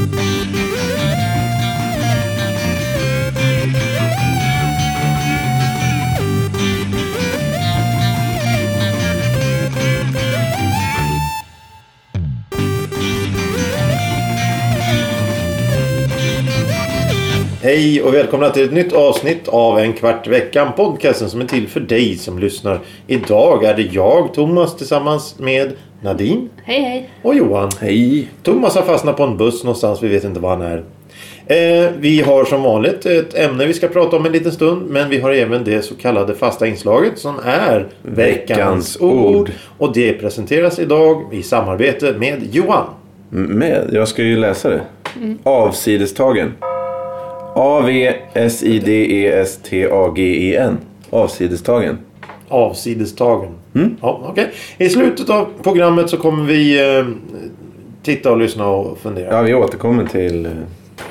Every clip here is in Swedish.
Thank you. Hej och välkomna till ett nytt avsnitt av En kvart i veckan. Podcasten som är till för dig som lyssnar. Idag är det jag, Thomas, tillsammans med Nadine Hej hej. och Johan. Hej. Thomas har fastnat på en buss någonstans. Vi vet inte var han är. Eh, vi har som vanligt ett ämne vi ska prata om en liten stund. Men vi har även det så kallade fasta inslaget som är Veckans, Veckans ord. ord. Och det presenteras idag i samarbete med Johan. Med, jag ska ju läsa det. Avsidestagen. A-V-S-I-D-E-S-T-A-G-E-N. Avsidestagen. Avsidestagen. Ja, okay. I slutet av programmet så kommer vi eh, titta och lyssna och fundera. Ja, vi återkommer till... eh,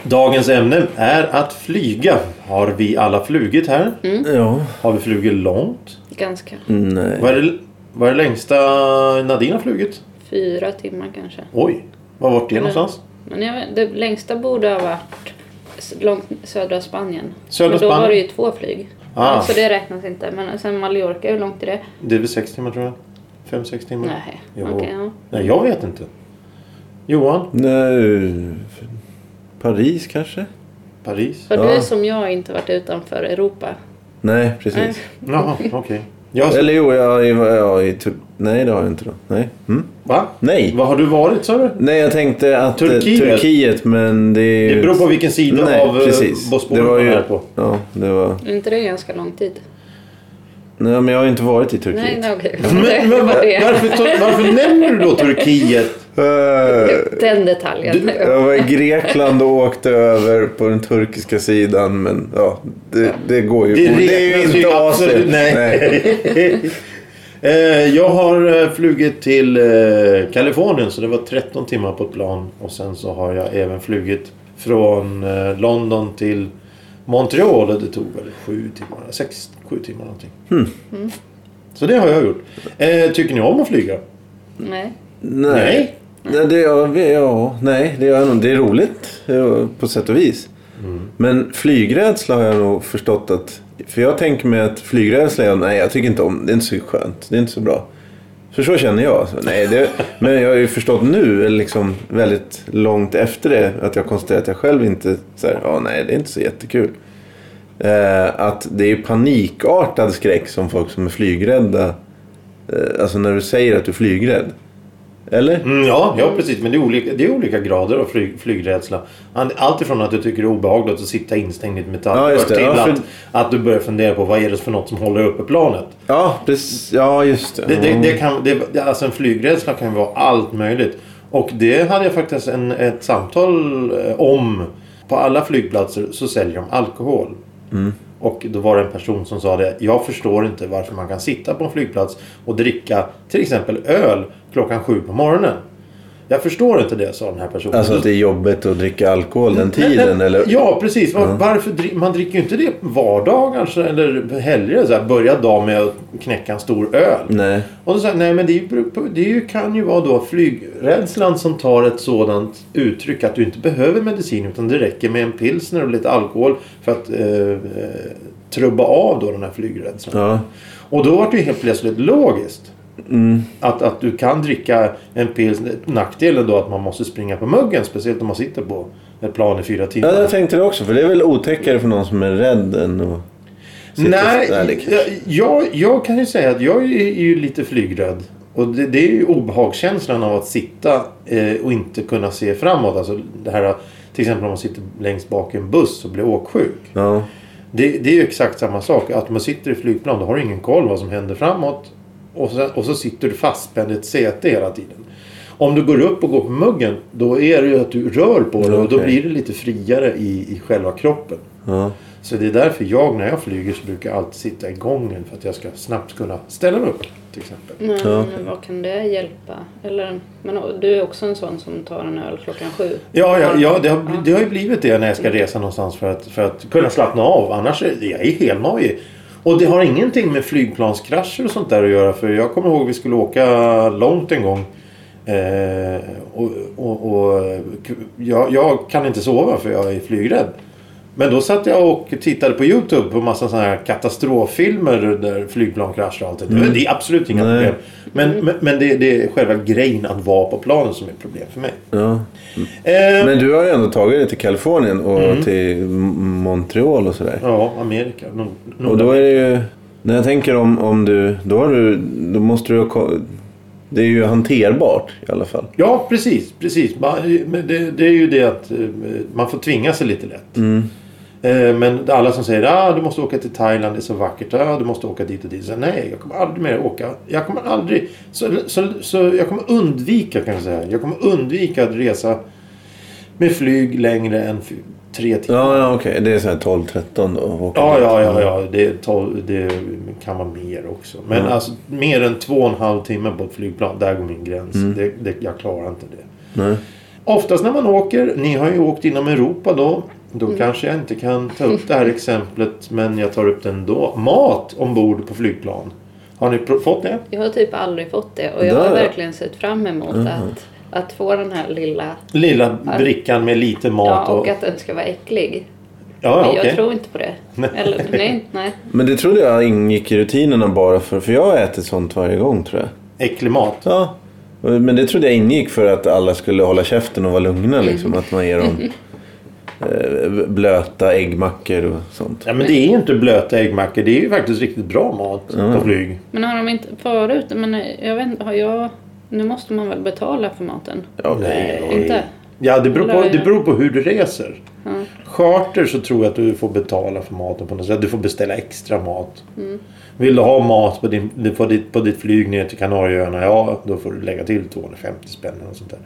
Dagens ämne är att flyga. Har vi alla flugit här? Ja. Har vi flugit långt? Ganska. Nej. Vad är det, vad är det längsta Nadine har flugit? Fyra timmar kanske. Oj, var vart det någonstans? Men jag vet, det längsta borde ha varit långt södra Spanien. Södra Men då Spanien? var det ju två flyg. Ah. Så det räknas inte. Men sen Mallorca, hur långt är det? Det är väl sex timmar tror jag? Fem, sex timmar? Nej. Jo. Okej, ja. Nej, jag vet inte. Johan? Nej. Paris kanske? Paris? För du Ja. är som jag inte varit utanför Europa. Nej, precis. Nej. Jaha, okej. Jag- Eller jo, jag, jag, jag, i Tur- Nej, det har jag inte då. Nej. Mm. Va? Nej. Var har du varit sa du? Nej, jag tänkte att Turkiet. Turkiet, Turkiet men det är ju... Det beror på vilken sida Nej, av eh, precis. Bosporen Det var man är på. Ja, det var... Är inte det ganska lång tid? Nej, men jag har ju inte varit i Turkiet. Nej, nej okej. Men, men varför, varför nämner du då Turkiet? Eh, Den detaljen. Jag var i Grekland och åkte över på den turkiska sidan men ja, det, det går ju. Det det är ju inte absolut- Asien. Nej. Eh, jag har eh, flugit till Kalifornien så det var 13 timmar på ett plan. Och sen så har jag även flugit från London till Montreal och det tog väl 7 timmar, 6, 7 timmar någonting. Hmm. Så det har jag gjort. Tycker ni om att flyga? Nej. Nej. Nej. Det, ja, ja, nej, det, gör jag nog. det är roligt ja, på sätt och vis. Mm. Men flygrädsla har jag nog förstått att... För jag tänker mig att flygrädsla, är, nej jag tycker inte om det. är inte så skönt. Det är inte så bra. För så känner jag. Så, nej, det, men jag har ju förstått nu, liksom väldigt långt efter det, att jag konstaterar att jag själv inte... Så här, ja, nej, det är inte så jättekul. Eh, att det är panikartad skräck som folk som är flygrädda. Eh, alltså när du säger att du är flygrädd. Eller? Mm, ja, ja, precis. Men det är olika, det är olika grader av flyg, flygrädsla. Allt ifrån att du tycker det är obehagligt att sitta instängd i ett metallrör Ja, till Ja, för- att, att du börjar fundera på vad är det för något som håller uppe planet. Ja, precis. Ja, just det. Det, det, det kan, det, alltså en flygrädsla kan vara allt möjligt. Och det hade jag faktiskt en, ett samtal eh, om. På alla flygplatser så säljer de alkohol. Och då var det en person som sa det. Jag förstår inte varför man kan sitta på en flygplats och dricka till exempel öl klockan sju på morgonen. Jag förstår inte det, sa den här personen. Alltså att det är jobbigt att dricka alkohol den Nej, tiden nej, eller? Ja, precis. Var, Varför, dri- man dricker ju inte det vardagar så- eller helger. Så här, börja dag med att knäcka en stor öl. Nej. Och då sa jag, nej men det, ju, det ju, kan ju vara då flygrädslan som tar ett sådant uttryck att du inte behöver medicin utan det räcker med en pilsner och lite alkohol för att eh, eh, trubba av då den här flygrädslan. Ja. Och då var det ju helt plötsligt logiskt. Mm. Att, att du kan dricka en pilsner. Nackdelen då att man måste springa på muggen. Speciellt om man sitter på ett plan i fyra timmar. Ja, jag tänkte det också. För det är väl otäckare för någon som är rädd än att sitta Nej, liksom. jag, jag, jag kan ju säga att jag är, är ju lite flygrädd. Och det, det är ju obehagskänslan av att sitta eh, och inte kunna se framåt. Alltså det här till exempel om man sitter längst bak i en buss och blir åksjuk. Ja. Det, det är ju exakt samma sak. Att man sitter i flygplan, då har du ingen koll vad som händer framåt. Och så, och så sitter du fastspänd i ett säte hela tiden. Om du går upp och går på muggen, då är det ju att du rör på dig och då blir det lite friare i, i själva kroppen. Ja. Så det är därför jag när jag flyger så brukar jag alltid sitta i gången för att jag ska snabbt kunna ställa mig upp. Till exempel. Men Ja. vad kan det hjälpa? Eller, men du är också en sån som tar en öl klockan sju? Ja, ja, ja det, har, det har ju blivit det när jag ska resa någonstans för att, för att kunna slappna av. Annars är jag är helnojig. Och det har ingenting med flygplanskrascher och sånt där att göra. För jag kommer ihåg vi skulle åka långt en gång. Eh, och, och, och, jag, jag kan inte sova för jag är flygrädd. Men då satt jag och tittade på Youtube på massa sådana här katastroffilmer där flygplan kraschar och allt det. Det är absolut inga Nej. problem. Men, men, men det, det är själva grejen att vara på planen som är problem för mig. Ja. Eh, Men du har ju ändå tagit dig till Kalifornien och Mm. till Montreal och sådär. Ja, Amerika. Nord- Och då är det ju... När jag tänker om, om du... Då har du... Då måste du ha... Det är ju hanterbart i alla fall. Ja, precis. precis. Men det, det är ju det att eh, man får tvinga sig lite lätt. Eh, Men alla som säger att ah, du måste åka till Thailand, det är så vackert. Ah, du måste åka dit och dit. Så, nej, jag kommer aldrig mer åka. Jag kommer aldrig... Så, så, så jag kommer undvika kan jag säga. Jag kommer undvika att resa med flyg längre än tre timmar. Ja, ja okej. Det är så här 12-13 då. Ja, dit. ja, ja, ja. Det, är tolv, det kan vara mer också. Men Mm. alltså mer än två och en halv timme på ett flygplan. Där går min gräns. Det, det, jag klarar inte det. Nej. Oftast när man åker, ni har ju åkt inom Europa då. Då kanske jag inte kan ta upp det här exemplet men jag tar upp det ändå. Mat ombord på flygplan. Har ni fått det? Jag har typ aldrig fått det och jag Där. har verkligen sett fram emot att, att få den här lilla... Lilla brickan med lite mat Ja, och... och att den ska vara äcklig. Ja, Men jag tror inte på det. Eller, nej, nej. Men det trodde jag ingick i rutinerna bara för... För jag har ätit sånt varje gång tror jag. Äcklig mat. Ja. Men det trodde jag ingick för att alla skulle hålla käften och vara lugna liksom. Att man ger dem blöta äggmackor och sånt. Ja, men det är ju inte blöta äggmackor. Det är ju faktiskt riktigt bra mat på flyg. Men har de inte förut? Men jag vet inte, har jag... Nu måste man väl betala för maten? Ja, Nej. Inte? Ja, det beror, på, Eller- det beror på hur du reser. Ja. Charter så tror jag att du får betala för maten på något sätt. Du får beställa extra mat. Mm. Vill du ha mat på, din, på, ditt, på ditt flyg ner till Kanarieöarna, ja då får du lägga till 250 spänn och sånt där.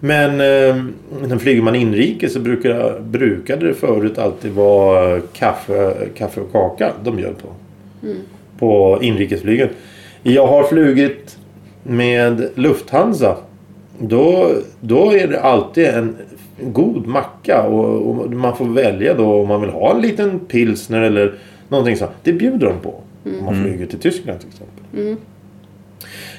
Men eh, när flyger man inrikes så brukar, brukade det förut alltid vara kaffe, kaffe och kaka de bjöd på. På inrikesflygen. Jag har flugit med Lufthansa. Då, då är det alltid en god macka och, och man får välja då om man vill ha en liten pilsner eller någonting sånt. Det bjuder de på. Om man flyger till Tyskland till exempel.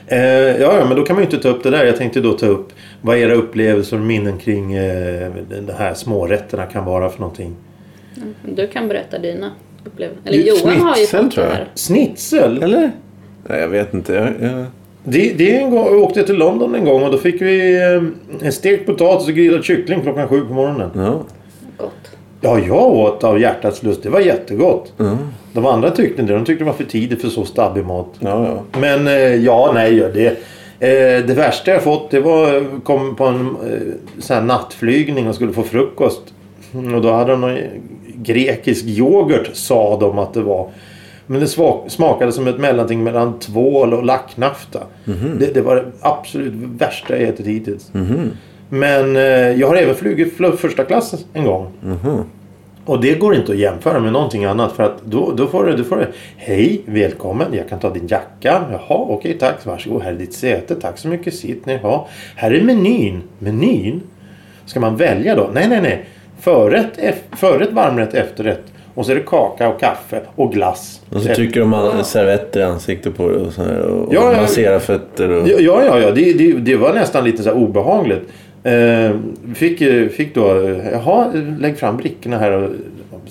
Eh, ja, ja, men då kan man ju inte ta upp det där. Jag tänkte då ta upp vad era upplevelser och minnen kring eh, de här smårätterna kan vara för någonting. Du kan berätta dina upplevelser. Eller Johan har ju fått det tror jag. här. Snitsel? Eller? Nej, jag vet inte. Jag, jag... Det, det är en gång, jag åkte till London en gång och då fick vi eh, en stekt potatis och grillad kyckling klockan sju på morgonen. Ja. Gott. Ja, jag åt av hjärtats lust. Det var jättegott. Ja. De andra tyckte inte det. De tyckte det var för tidigt för så stabbig mat. Ja, ja. Men eh, ja, nej. Det, eh, det värsta jag fått det var kom på en eh, sån här nattflygning och skulle få frukost. Mm, Och då hade de någon grekisk yoghurt sa de att det var. Men det smak, smakade som ett mellanting mellan tvål och lacknafta. Det, det var det absolut värsta jag ätit hittills. Men eh, jag har även flugit fl- första klass en gång. Och det går inte att jämföra med någonting annat för att då, då får du, då får du Hej, välkommen, jag kan ta din jacka. Jaha, okej tack, varsågod, här är ditt säte, tack så mycket, sitt ner. Ja, här är menyn. Menyn? Ska man välja då? Nej, nej, nej. Förrätt, förrätt varmrätt, efterrätt. Och så är det kaka och kaffe och glass. Och så trycker de servetter i ansiktet på det och, så här, och, Ja, masserar fötter. Och... Ja, ja, ja. Det, det, det var nästan lite så här obehagligt. Eh, fick, fick då, jaha, lägg fram brickorna här. Och,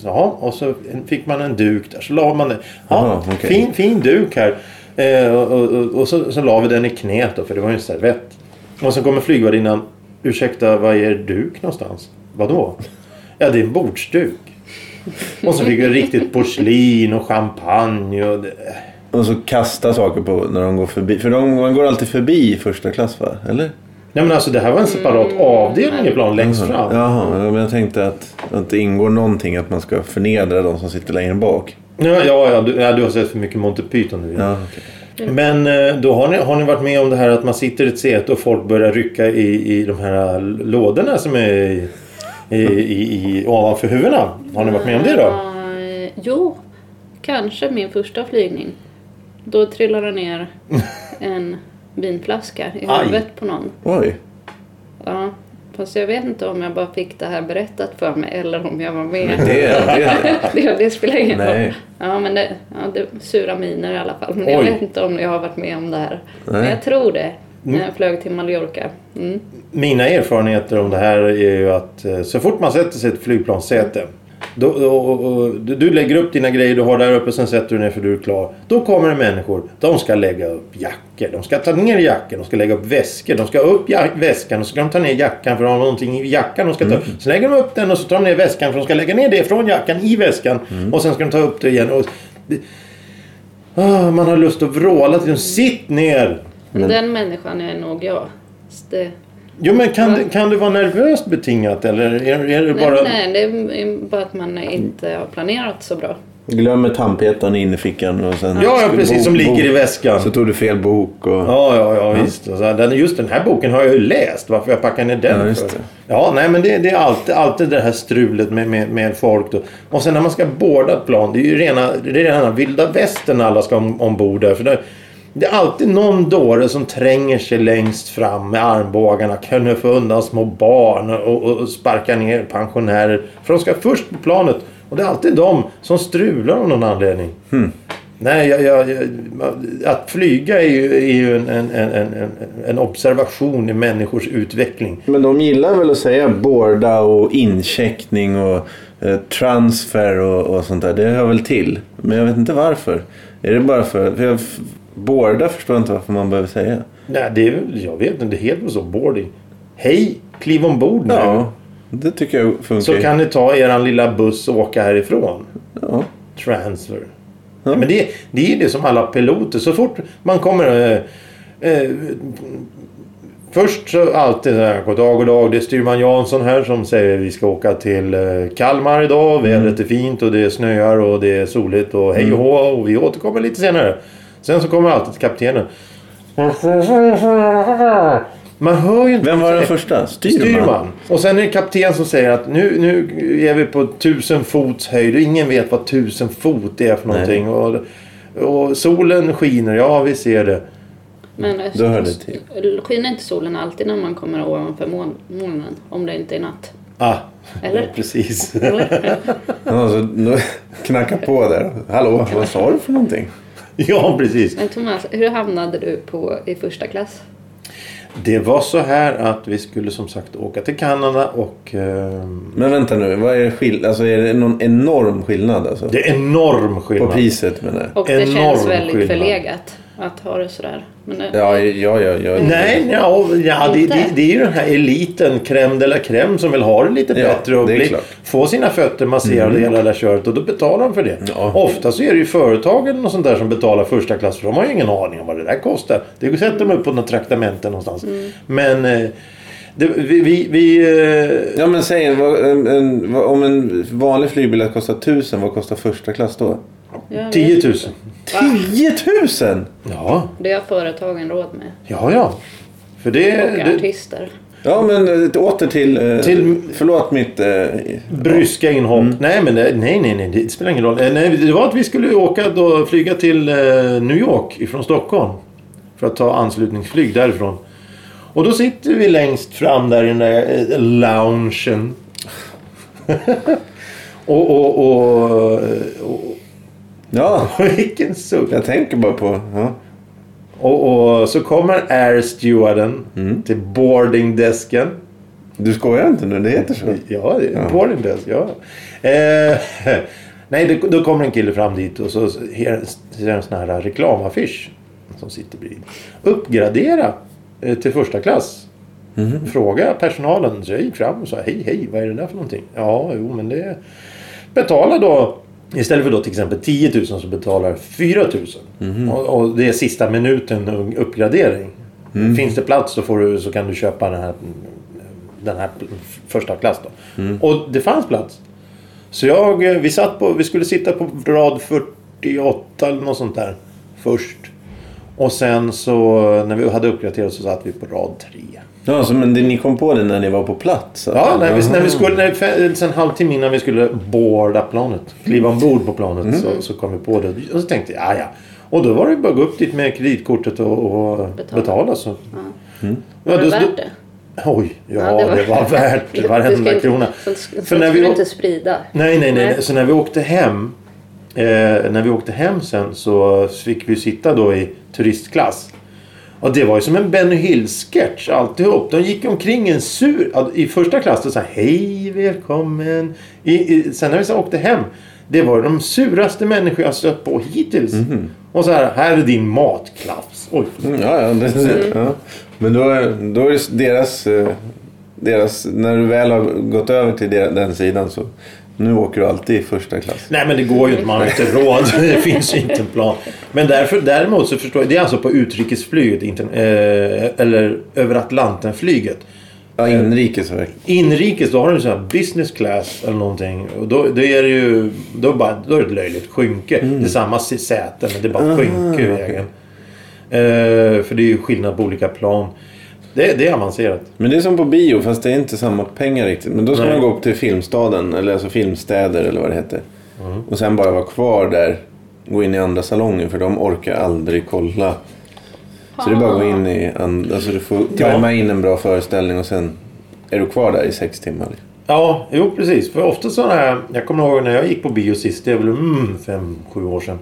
jaha, och så fick man en duk där. Så la man det. Ja, okej. fin, fin duk här. Eh, och och, och, så, så la vi den i knät då, för det var ju en servett. Och så kommer flygvärdinnan. Ursäkta, vad är duk någonstans? Vadå? Ja, det är en bordsduk. Och så fick vi riktigt porslin och champagne. Och det, Och så kasta saker på när de går förbi. För de, man går alltid förbi första klass va? Eller? Nej men alltså det här var en separat avdelning i plan längst fram. Jaha, men jag tänkte att, att det ingår någonting att man ska förnedra de som sitter längre bak. Ja, ja, ja, du, ja, du har sett för mycket Monty Python nu. Ja, okej. Men eh, då har ni, har ni varit med om det här att man sitter i ett säte och folk börjar rycka i, i de här lådorna som är i, i, i, i, ovanför huvudena. Har ni varit med om det då? Jo, kanske min första flygning. Då trillade det ner en vinflaska i Aj. huvudet på någon. Oj. Ja, fast jag vet inte om jag bara fick det här berättat för mig eller om jag var med. Det, det, Det, det spelar ingen roll. Ja, men det, ja, det sura miner i alla fall. Men Oj. jag vet inte om jag har varit med om det här. Men Nej. jag tror det. när jag flög till Mallorca. Mm. Mina erfarenheter om det här är ju att eh, så fort man sätter sig i ett flygplanssäte. Då, då, och, och, du du lägger upp dina grejer du har där uppe, sen sätter du ner för du är klar. Då kommer det människor. De ska lägga upp jackor. De ska ta ner jackor. De ska lägga upp väskor. De ska upp väskan och så ska de ta ner jackan för de har någonting i jackan de ska ta upp. Sen lägger de upp den och så tar de ner väskan för de ska lägga ner det från jackan i väskan. Och sen ska de ta upp det igen. Och det, ah, man har lust att vråla till dem. Sitt ner! Den människan är nog jag. Det, Jo men kan, det- kan det vara nervöst betingat eller är, är det bara... nej, nej, det är bara att man inte har planerat så bra. Glömmer tandpetaren in i fickan och sen... Ja, ja precis som ligger i väskan. Så tog du fel bok och... Ja, ja, ja visst. Den, just den här boken har jag ju läst. Varför jag packar ner den Ja, just för. det. Ja, nej men det, det är alltid, alltid det här strulet med, med, med folk. Då. Och sen när man ska borda ett plan. Det är ju rena, det är rena vilda västern alla ska om, ombord där. För det, det är alltid någon dåre som tränger sig längst fram med armbågarna. Knuffa undan små barn och, och sparka ner pensionärer. För de ska först på planet. Och det är alltid de som strular av någon anledning. Nej, jag, jag, jag, att flyga är ju, är ju en, en, en, en, en observation i människors utveckling. Men de gillar väl att säga borda och incheckning och eh, transfer och, och sånt där. Det hör väl till. Men jag vet inte varför. Är det bara för... för borda förstår jag inte varför man behöver säga. Nej, det är, jag vet inte, det heter så. Boarding. Hej, kliv ombord nu. Ja, det tycker jag funkar. Så kan ni ta eran lilla buss och åka härifrån. Ja. Transfer. Men det, det är det som alla piloter. Så fort man kommer... Eh, eh, först så alltid så här. God dag, god dag. Det är styrman Jansson här som säger vi ska åka till eh, Kalmar idag. Vädret är fint och det snöar och det är soligt och hej och hå. Och vi återkommer lite senare. Sen så kommer alltid kaptenen. Man hör ju inte Vem var den första? Styrman? Styrman. Och sen är det kapten som säger att nu, nu är vi på tusen fots höjd. Och ingen vet vad tusen fot är för någonting. Och, och solen skiner. Ja, vi ser det. Men Då hör det till. skiner inte solen alltid när man kommer ovanför moln- molnen? Om det inte är natt? Ah, Eller? precis. Eller? Ja, så då knacka på där. Hallå, vad sa du för någonting? ja, precis. Men Thomas, hur hamnade du på, i första klass? Det var så här att vi skulle som sagt åka till Kanada och... ehm, Men vänta nu, vad är det skill- alltså, är det någon enorm skillnad alltså? det är enorm På skillnad. priset menar jag. Och det Enorm känns väldigt skillnad. förlegat att ha det sådär. Men det, Ja, ja, ja. ja. Nej, ja, ja det, det, det är ju den här eliten, crème de la crème, som vill ha det lite Ja, bättre och bli, få sina fötter masserade hela det där köret och då betalar de för det. Ja. Ofta så är det ju företagen och sånt där som betalar första klass för de har ju ingen aning om vad det där kostar. Det sätter de upp på något traktamente någonstans. Men eh, det, vi... vi, vi eh, Ja men säg, om en vanlig flygbiljett kostar 1000, vad kostar första klass då? jag vet 10 000. Inte. 10 000! Ja, Det har företagen råd med. ja, ja. För det... Och det artister. Ja men eh, åter till... eh, Till- Förlåt mitt... Eh, Bryska inhopp. Nej, men det, nej, nej, nej, det spelar ingen roll. Eh, Nej, det var att vi skulle åka då, flyga till eh, New York ifrån Stockholm. För att ta anslutningsflyg därifrån. Och då sitter vi längst fram där i den där eh, loungen. och, och, och, och, ja, vilken suck. jag tänker bara på... Ja. Och, och så kommer air stewarden till boardingdesken. Du skojar inte nu, det heter så? Ja, det är boarding desk. Ja. Eh, nej, det, då kommer en kille fram dit och så ser en sån här reklamaffisch som sitter bredvid. Uppgradera eh, till första klass. Fråga personalen. Så jag gick fram och sa hej, hej, vad är det där för någonting? Ja, jo, men det... Betala då Istället för då till exempel 10 000 så betalar 4 000. Och, och det är sista minuten uppgradering. Finns det plats så, får du, så kan du köpa den här, den här första klass. Då. Och det fanns plats. Så jag, vi, satt på, vi skulle sitta på rad 48 eller något sånt där först. Och sen så när vi hade uppgraderat så satt vi på rad 3. Ja, så, men det, ni kom på det när ni var på plats? Ja, när vi, när vi skulle, när, en halvtimme innan vi skulle boarda planet, kliva ombord på planet, Mm. så, så kom vi på det. Och så tänkte jag, ja ja. Och då var det bara att gå upp dit med kreditkortet och, och betala. Betala. så. Mm. Var Ja, det värt det? Oj, ja, det var, värt Du varenda ska inte- krona. Sånt, sånt För när vi inte sprida. Nej, nej, nej. Nej. Så när vi åkte hem. Eh, när vi åkte hem sen så fick vi sitta då i turistklass. Och det var ju som en Benny Hill-sketch alltihop. De gick omkring en sur... ja, I första klass då sa hej välkommen. I, i, sen när vi så åkte hem. Det var de suraste människor jag stött på hittills. Och så här, här är din matklaps. Oj. Mm, Ja, ja, det, ja. Men då, är- då är det deras, eh, deras... När du väl har gått över till den sidan så... Nu åker du alltid i första klass. Nej men det går ju inte, man har inte råd. Det finns ju inte en plan. Men därför, däremot så förstår jag, det är alltså på utrikesflyget, inte, eh, eller över Atlantenflyget. Ja, inrikes. Inrikes, då har du så här business class eller någonting. Och då, då är det ju då är, bara, då är det ett löjligt skynke. Det är samma säte men det är bara ett skynke i vägen. Eh, för det är ju skillnad på olika plan. Det, det är avancerat. Men det är som på bio fast det är inte samma pengar riktigt. Men då ska Nej. man gå upp till Filmstaden, eller alltså Filmstäder eller vad det heter. Mm. Och sen bara vara kvar där. Gå in i andra salongen för de orkar aldrig kolla. Så det är bara att gå in i andra. Alltså du får tajma in en bra föreställning och sen är du kvar där i sex timmar. Ja, jo precis. För ofta sådana här... Jag kommer ihåg när jag gick på bio sist. Det är väl mm, fem, sju år sedan.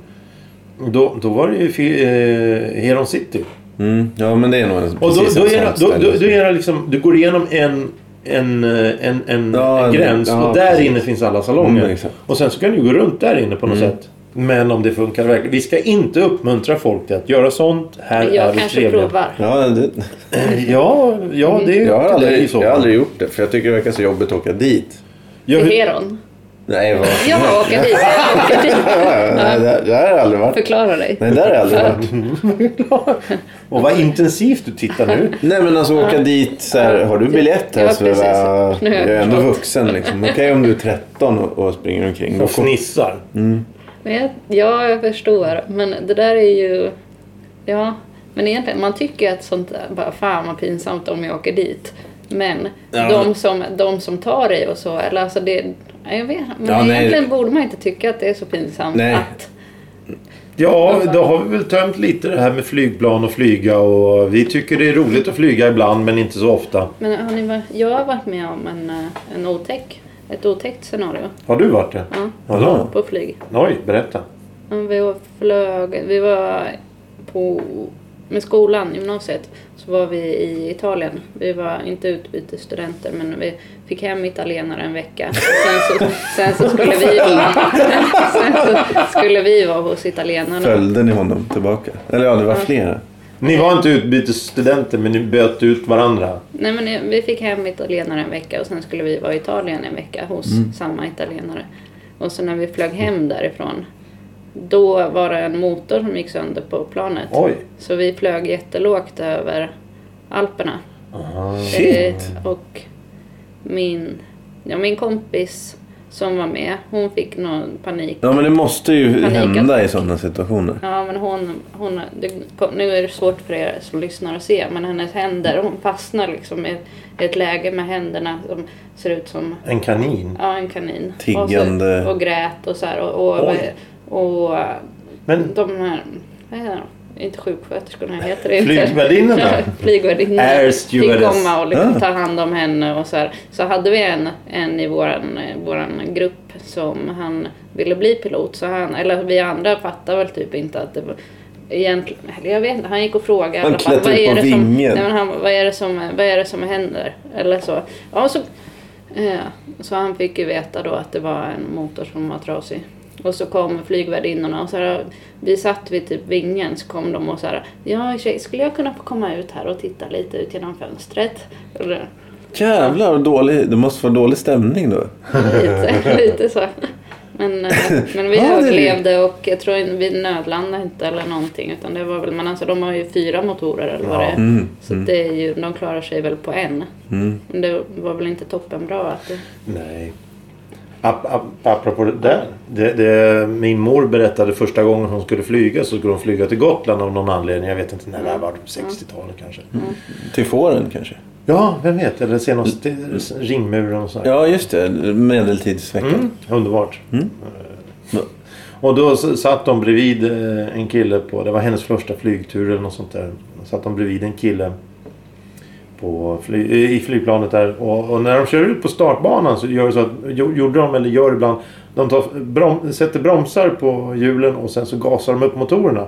Då, då var det ju eh, Heron City. Mm. Ja men det är nog en, Och då, då, är, det- då, då, då är det liksom... Du går igenom en, en, eh, en, en, Ja, en gräns. ja, och där precis. inne finns alla salonger. Mm, och sen så kan du gå runt där inne på något sätt. Men om det funkar verkligen. Vi ska inte uppmuntra folk till att göra sånt. Här Men är jag vi kanske trevliga. provar. Ja, det, Eh, Ja, ja, det är jag, har aldrig, så jag har aldrig gjort det för jag tycker det verkar så jobbigt att åka dit. Ja, Till Heron. Nej, vad... Jag åker dit. Jag åker dit. Nej, där, där har jag aldrig varit. Förklara dig. Nej, där har jag aldrig varit. Och vad intensivt du tittar nu. Nej men alltså åka dit så här, har du biljett här Ja, så precis. har jag jag är ändå vuxen liksom. Okej om du är 13 och, och springer omkring. Och fnissar. Men jag, ja, jag förstår. Men det där är ju... Ja, men egentligen, man tycker att sånt där, bara fan vad pinsamt om jag åker dit. Men Ja. de, som, de som tar dig och så, eller alltså det... ja, Jag vet, men Ja, nej. egentligen borde man inte tycka att det är så pinsamt Nej. att... Ja, då har vi väl tömt lite det här med flygplan och flyga och vi tycker det är roligt att flyga ibland men inte så ofta. Men har ni, jag har varit med om en, eh, en otäck, ett otäckt scenario Har du varit det? Ja. Vadå? på flyg. Oj, berätta. Vi flög, vi var på, med skolan, gymnasiet, så var vi i Italien. Vi var inte utbytesstudenter men vi fick hem italienare en vecka. Sen så, sen så, skulle, vi vara, sen så skulle vi vara hos italienarna. följde ni honom tillbaka? Eller ja, det var flera. Ni var inte utbytesstudenter men ni böt ut varandra. Nej men vi fick hem italienare en vecka och sen skulle vi vara i Italien en vecka hos samma italienare. Och så när vi flög hem därifrån då var det en motor som gick sönder på planet. Oj. Så vi flög jättelågt över Alperna. Shit. Eh, och min, ja, min kompis som var med, hon fick någon panik. Ja men det måste ju Panik. hända i sådana situationer. Ja, men hon, hon det, nu är det svårt för er som lyssnar att se, men hennes händer, hon fastnar liksom i, ett läge med händerna som ser ut som En kanin. ja, en kanin. Tiggande. Och, så, och grät och så här. Och, och. Och, Men de här, vad heter de? Inte sjuksköterskorna heter det. Flygvärdinnorna? Flygvärdinnorna. Air Fick komma och liksom Ah. ta hand om henne och så här. Så hade vi en, en i våran, våran grupp som han ville bli pilot. Så han, eller vi andra fattade väl typ inte att det var Egentligen, eller jag vet inte, han gick och frågade Han fall. på det som, nej, men han, vad, är det som, vad är det som händer? Eller så. Ja, så, eh, så han fick ju veta då att det var en motor som var trasig. Och så kom flygvärdinnorna och så här, vi satt vid typ vingen så kom de och så här, ja tjej, skulle jag kunna få komma ut här och titta lite ut genom fönstret? Eller, Jävlar vad dålig, det måste vara dålig stämning då. lite, lite så. Men, eh, men vi Ja, det. överlevde och jag tror inte vi nödlandade inte eller någonting. Utan det var väl, men alltså de har ju fyra motorer eller vad det är. Mm, Så det är ju, de klarar sig väl på en. mm. Men det var väl inte toppenbra att det... Nej. Ap, ap, apropå det där. Det, det, min mor berättade första gången hon skulle flyga så skulle hon flyga till Gotland av någon anledning. Jag vet inte när det här var. 60-talet kanske. Till fåren kanske? Ja, vem vet. Eller se någon ringmuren och så. här. Ja just det, medeltidsveckan. Mm, underbart. Mm. Eh, Och då satt de bredvid eh, en kille på, det var hennes första flygtur eller något sånt där. Satt de bredvid en kille på fly, i flygplanet där. Och, och när de kör ut på startbanan så gör det så att, jo- gjorde de eller gör ibland, de tar, brom, sätter bromsar på hjulen och sen så gasar de upp motorerna.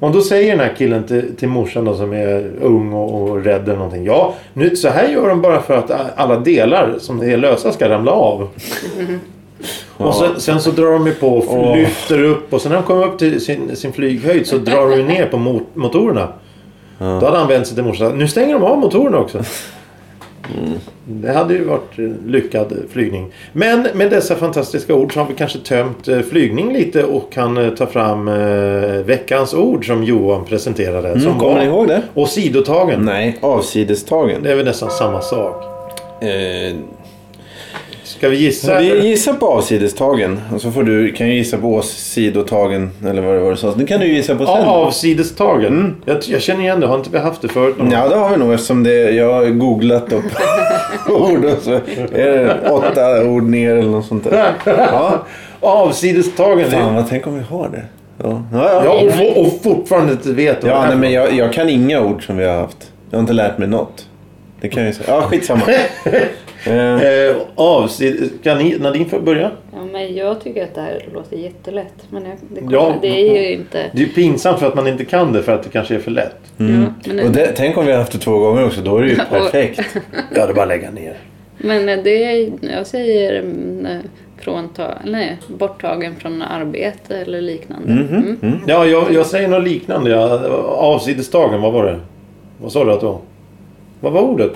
Och då säger den här killen till, till morsan då, som är ung och, och rädd eller någonting. Ja, nu, så här gör de bara för att alla delar som är lösa ska ramla av. Och sen, sen så drar de ju på och lyfter upp och sen när de kommer upp till sin, sin flyghöjd så drar de ner på mot, motorerna. Då hade han vänt sig till morsan. Nu stänger de av motorerna också. Det hade ju varit lyckad flygning. Men med dessa fantastiska ord så har vi kanske tömt eh, flygning lite och kan eh, ta fram eh, veckans ord som Johan presenterade. Mm, som kommer ni ihåg det? Och sidotagen. Nej, avsidestagen. Det är väl nästan samma sak. Eh, Ska vi gissa? vi gissar på avsidestagen. Och så får du, kan ju gissa på åsidotagen. Eller vad det var du sa. Nu kan du gissa på sen. Avsidestagen. Jag, jag känner igen det. Har inte vi haft det förut? någon? Ja, det har vi nog eftersom det, jag har googlat upp ord och så är det åtta ord ner eller något sånt där. Ja, Avsidestagen. fan vad tänk om vi har det. Ja, ja, och, och fortfarande inte vet vad ja det nej, men jag, jag kan inga ord som vi har haft. Jag har inte lärt mig något. Det kan jag ju säga. Ja, skitsamma. Eh, Eh. Kan ni, Nadine få börja? Ja, men jag tycker att det här låter jättelätt. Men jag, det, kommer, Ja. det är ju inte... Det är pinsamt för att man inte kan det för att det kanske är för lätt. Ja, men, och det, tänk om vi har haft det två gånger också. Då är det ju perfekt. Ja, det är bara att lägga ner. men det är, jag säger mm, eh, frånta, nej, borttagen från arbete eller liknande. Mhm. Mm. Ja, jag, jag säger något liknande. Ja. Avsidestagen, vad var det? Vad sa du att det var? Vad var ordet?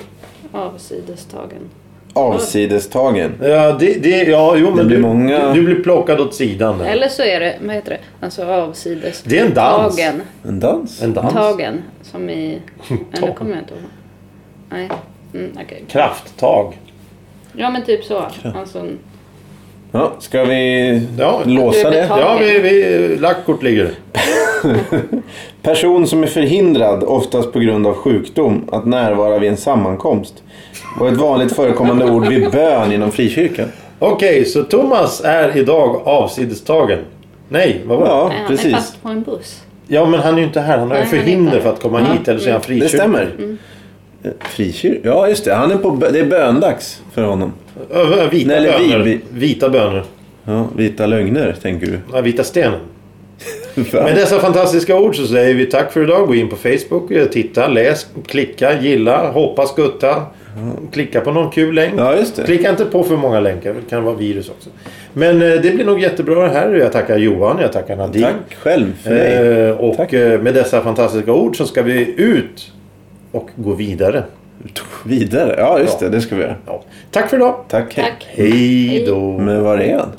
Avsidestagen. Avsidestagen. Ja, det, det, ja jo, men Det blir du, många- du, du blir plockad åt sidan. Där. Eller så är det, vad heter det, alltså avsides... Det är en dans. Tagen. En dans? En dans. Tagen. Som i... Eller kommer jag inte ihåg. Nej. Mm, okej. Krafttag. Ja men typ så. Alltså, Ja, ska vi Ja. låsa det? Ja, vi, vi, lagt kort ligger. Person som är förhindrad, oftast på grund av sjukdom, att närvara vid en sammankomst. Och ett vanligt förekommande ord vid bön inom frikyrkan. Okej, så Thomas är idag avsidestagen. Nej, vad var det? Ja. Ja, nej, han är precis. fast på en buss. men han är ju inte här. Han har ju Nej, han är förhinder inte för att komma hit. Eller så är han Det stämmer. Eh, Frikyrka? Ja, just det. Han är på, bö- det är böndags för honom. Ö, ö, Vita Nej, eller vi- bönor. vi- Vita bönor. Ja, vita lögner, tänker du. Ja, vita stenen. Med dessa fantastiska ord så säger vi tack för idag. Gå in på Facebook, eh, titta, läs, klicka, gilla, hoppa, skutta. Klicka på någon kul länk. Ja, just det. Klicka inte på för många länkar. Det kan vara virus också. Men eh, det blir nog jättebra det här. Jag tackar Johan, jag tackar Nadine. Tack själv för dig. Eh, och Tack. med dessa fantastiska ord så ska vi ut och gå vidare. Vidare. Ja, just Ja. det. Det ska vi göra. Ja. Tack för idag. Tack. hej. Tack. Hej då. Men var är han?